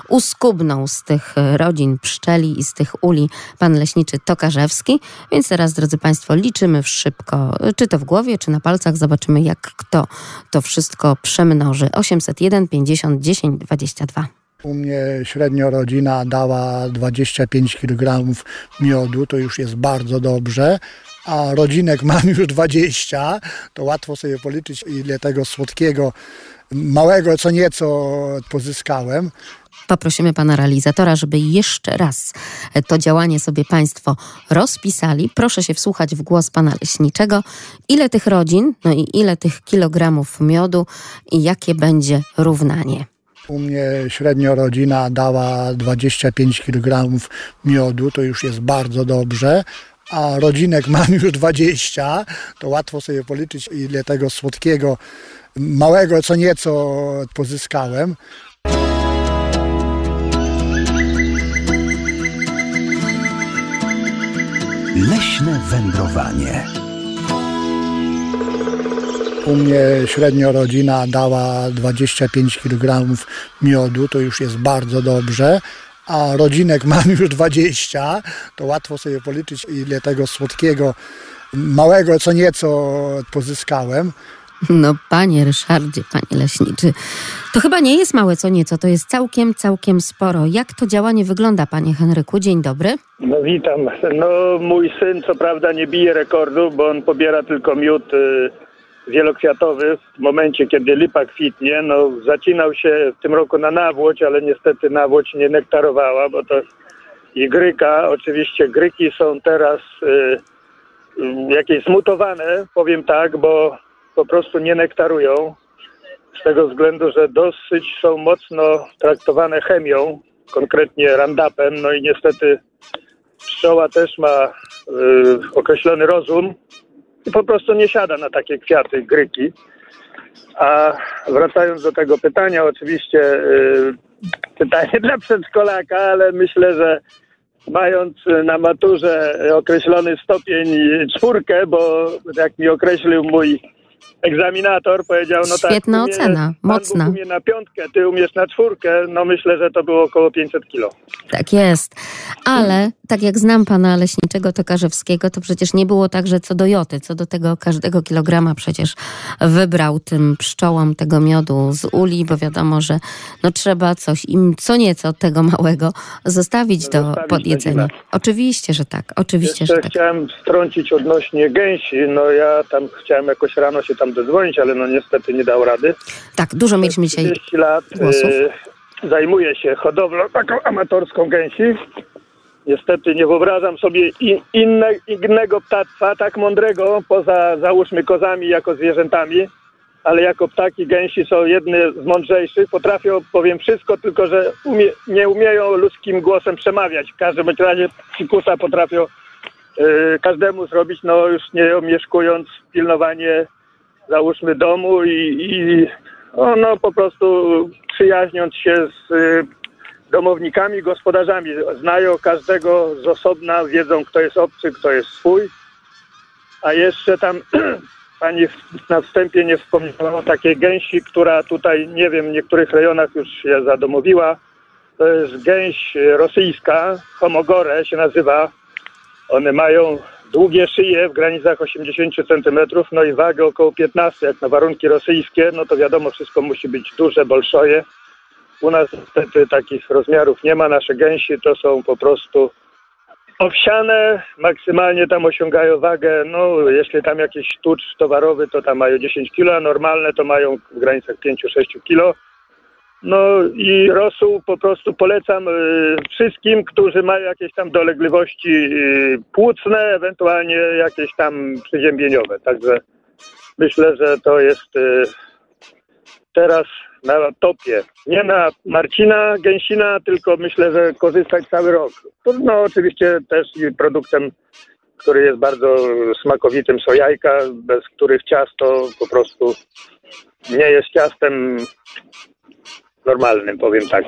uskubnął z tych rodzin pszczeli i z tych uli pan leśniczy Tokarzewski. Więc teraz, drodzy państwo, liczymy szybko, czy to w głowie, czy na palcach, zobaczymy jak kto to wszystko przemnoży. 801 50 10 22. U mnie średnio rodzina dała 25 kg miodu, to już jest bardzo dobrze. A rodzinek mam już 20, to łatwo sobie policzyć, ile tego słodkiego, małego co nieco pozyskałem. Poprosimy pana realizatora, żeby jeszcze raz to działanie sobie państwo rozpisali. Proszę się wsłuchać w głos pana leśniczego. Ile tych rodzin, no i ile tych kilogramów miodu i jakie będzie równanie. U mnie średnio rodzina dała 25 kg miodu, to już jest bardzo dobrze. A rodzinek (laughs) mam już 20, to łatwo sobie policzyć, ile tego słodkiego, małego co nieco pozyskałem. Leśne wędrowanie. U mnie średnio rodzina dała 25 kg miodu, to już jest bardzo dobrze. A rodzinek (laughs) mam już 20, to łatwo sobie policzyć, ile tego słodkiego, małego co nieco pozyskałem. No, panie Ryszardzie, panie leśniczy, to chyba nie jest małe co nieco, to jest całkiem, całkiem sporo. Jak to działanie wygląda, panie Henryku? Dzień dobry. No witam. No mój syn co prawda nie bije rekordu, bo on pobiera tylko miód y, wielokwiatowy w momencie, kiedy lipa kwitnie. No zacinał się w tym roku na nawłoć, ale niestety nawłoć nie nektarowała, bo to i gryka. Oczywiście gryki są teraz y, y, jakieś zmutowane, powiem tak, bo po prostu nie nektarują. Z tego względu, że dosyć są mocno traktowane chemią, konkretnie randapem, no i niestety pszczoła też ma y, określony rozum po prostu nie siada na takie kwiaty, gryki. A wracając do tego pytania, oczywiście y, pytanie (laughs) dla przedszkolaka, ale myślę, że mając na maturze określony stopień czwórkę, bo jak mi określił mój egzaminator powiedział, no tak, Świetna umie, ocena, Pan mocna. Bóg umie na piątkę, ty umiesz na czwórkę, no myślę, że to było około 500 kilo. Tak jest. Ale tak jak znam pana leśniczego Tokarzewskiego, to przecież nie było tak, że co do joty, co do tego każdego kilograma przecież wybrał tym pszczołom tego miodu z uli, bo wiadomo, że no trzeba coś im co nieco tego małego zostawić do Zostawić podjedzenia. Oczywiście, że tak. Oczywiście, Jeszcze że tak. chciałem wtrącić odnośnie gęsi, no ja tam chciałem jakoś rano się tam dozwonić, ale no niestety nie dał rady. Tak, dużo mieliśmy dzisiaj 30 lat głosów. y, zajmuję się hodowlą taką amatorską gęsi. Niestety nie wyobrażam sobie in, inne, innego ptactwa tak mądrego, poza załóżmy kozami jako zwierzętami, ale jako ptaki gęsi są jedne z mądrzejszych. Potrafią, powiem wszystko, tylko że umie, nie umieją ludzkim głosem przemawiać. W każdym razie psikusa potrafią y, każdemu zrobić, no już nie omieszkując pilnowanie załóżmy domu i, i o, no, po prostu przyjaźniąc się z y, domownikami, gospodarzami. Znają każdego z osobna, wiedzą kto jest obcy, kto jest swój. A jeszcze tam (clears throat) pani na wstępie nie wspomniała o takiej gęsi, która tutaj, nie wiem, w niektórych rejonach już się zadomowiła. To jest gęś rosyjska, homogore się nazywa. One mają długie szyje w granicach 80 cm, no i wagę około 15, jak na warunki rosyjskie, no to wiadomo, wszystko musi być duże, bolszoje. U nas niestety takich rozmiarów nie ma. Nasze gęsi to są po prostu owsiane, maksymalnie tam osiągają wagę, no jeśli tam jakiś tucz towarowy, to tam mają 10 kg, a normalne to mają w granicach 5-6 kg. No i rosół po prostu polecam y, wszystkim, którzy mają jakieś tam dolegliwości y, płucne, ewentualnie jakieś tam przyziębieniowe. Także myślę, że to jest y, teraz na topie. Nie na Marcina Gęsina, tylko myślę, że korzystać cały rok. No oczywiście też produktem, który jest bardzo smakowitym są jajka, bez których ciasto po prostu nie jest ciastem normalnym, powiem tak.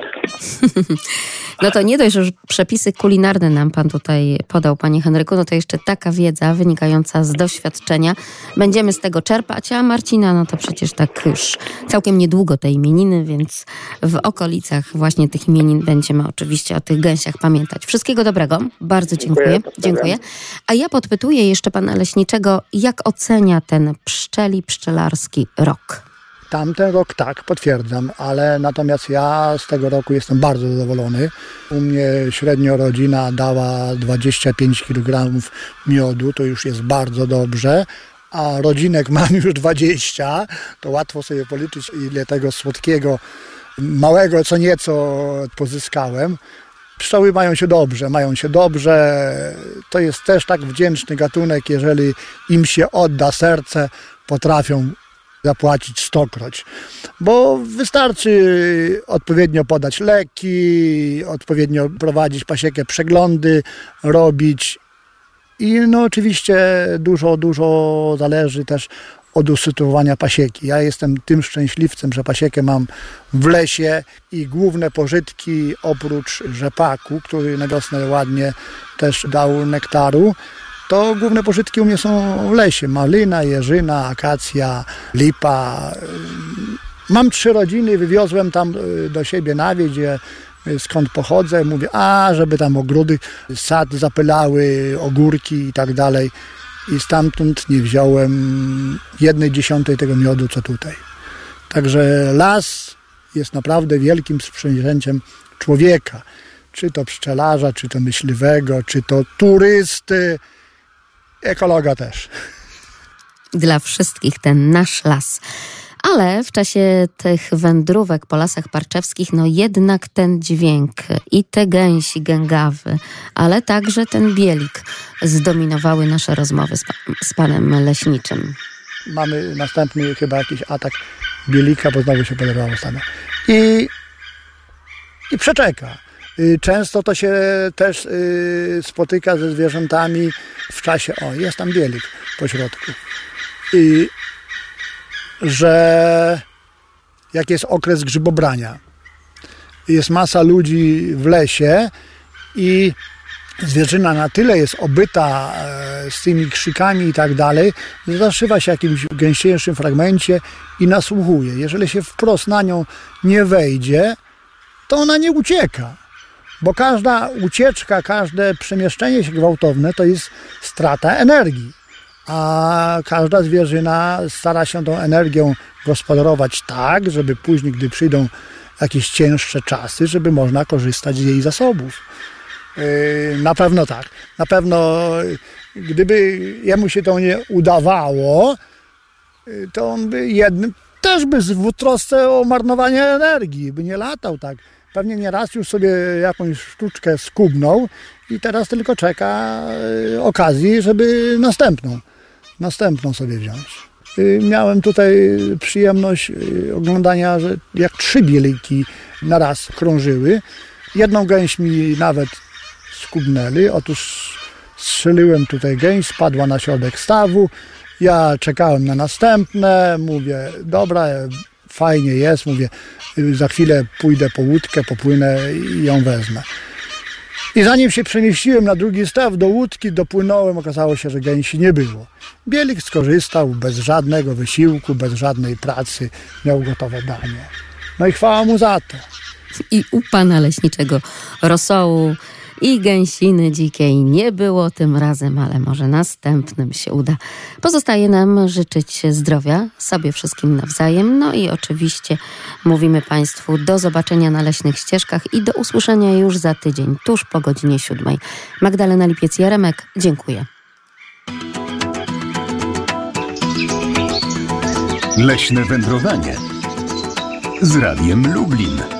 No to nie dość, że już przepisy kulinarne nam pan tutaj podał, panie Henryku, no to jeszcze taka wiedza wynikająca z doświadczenia. Będziemy z tego czerpać, a Marcina, no to przecież tak już całkiem niedługo te imieniny, więc w okolicach właśnie tych imienin będziemy oczywiście o tych gęsiach pamiętać. Wszystkiego dobrego, bardzo dziękuję. Dziękuję. Dziękuję. A ja podpytuję jeszcze pana leśniczego, jak ocenia ten pszczeli pszczelarski rok? Tamten rok tak, potwierdzam, ale natomiast ja z tego roku jestem bardzo zadowolony. U mnie średnio rodzina dała 25 kg miodu, to już jest bardzo dobrze. A rodzinek (laughs) mam już 20, to łatwo sobie policzyć, ile tego słodkiego, małego co nieco pozyskałem. Pszczoły mają się dobrze, mają się dobrze. To jest też tak wdzięczny gatunek, jeżeli im się odda serce, potrafią zapłacić stokroć, bo wystarczy odpowiednio podać leki, odpowiednio prowadzić pasiekę przeglądy, robić i no oczywiście dużo, dużo zależy też od usytuowania pasieki. Ja jestem tym szczęśliwcem, że pasiekę mam w lesie i główne pożytki oprócz rzepaku, który na wiosnę ładnie też dał nektaru, to główne pożytki u mnie są w lesie. Malina, jeżyna, akacja, lipa. Mam trzy rodziny, wywiozłem tam y, do siebie na wieś, y, skąd pochodzę. Mówię, a żeby tam ogrody, sad zapylały, ogórki i tak dalej. I stamtąd nie wziąłem jednej dziesiątej tego miodu, co tutaj. Także las jest naprawdę wielkim sprzężęciem człowieka. Czy to pszczelarza, czy to myśliwego, czy to turysty, ekologa też. Dla wszystkich ten nasz las. Ale w czasie tych wędrówek po lasach parczewskich, no jednak ten dźwięk i te gęsi gęgawy, ale także ten bielik zdominowały nasze rozmowy z, pa z panem leśniczym. Mamy następny chyba jakiś atak bielika, bo znowu się poderwało stanę. I, I przeczeka. Y, często to się też y, spotyka ze zwierzętami w czasie, o jest tam bielik po środku. I że jak jest okres grzybobrania, jest masa ludzi w lesie i zwierzyna na tyle jest obyta e, z tymi krzykami i tak dalej, że zaszywa się jakimś gęściejszym fragmencie i nasłuchuje. Jeżeli się wprost na nią nie wejdzie, to ona nie ucieka. Bo każda ucieczka, każde przemieszczenie się gwałtowne to jest strata energii. A każda zwierzyna stara się tą energią gospodarować tak, żeby później, gdy przyjdą jakieś cięższe czasy, żeby można korzystać z jej zasobów. Yy, na pewno tak. Na pewno, gdyby jemu się to nie udawało, yy, to on by jednym też by w trosce o marnowanie energii, by nie latał tak pewnie nie raz już sobie jakąś sztuczkę skubnął i teraz tylko czeka e, okazji, żeby następną, następną sobie wziąć. Miałem tutaj przyjemność e, oglądania, że jak trzy bieliki na raz krążyły. Jedną gęś mi nawet skubnęli. Otóż strzeliłem tutaj gęś, spadła na środek stawu. Ja czekałem na następne, mówię, dobra, fajnie jest, mówię, za chwilę pójdę po łódkę, popłynę i ją wezmę. I zanim się przemieściłem na drugi staw do łódki, dopłynąłem, okazało się, że gęsi nie było. Bielik skorzystał bez żadnego wysiłku, bez żadnej pracy, miał gotowe danie. No i chwała mu za to. I u pana leśniczego rosołu i gęsiny dzikiej nie było tym razem, ale może następnym się uda. Pozostaje nam życzyć zdrowia sobie wszystkim nawzajem. No i oczywiście mówimy Państwu do zobaczenia na leśnych ścieżkach i do usłyszenia już za tydzień, tuż po godzinie siódmej. Magdalena Lipiec-Jaremek, dziękuję. Leśne wędrowanie z Radiem Lublin.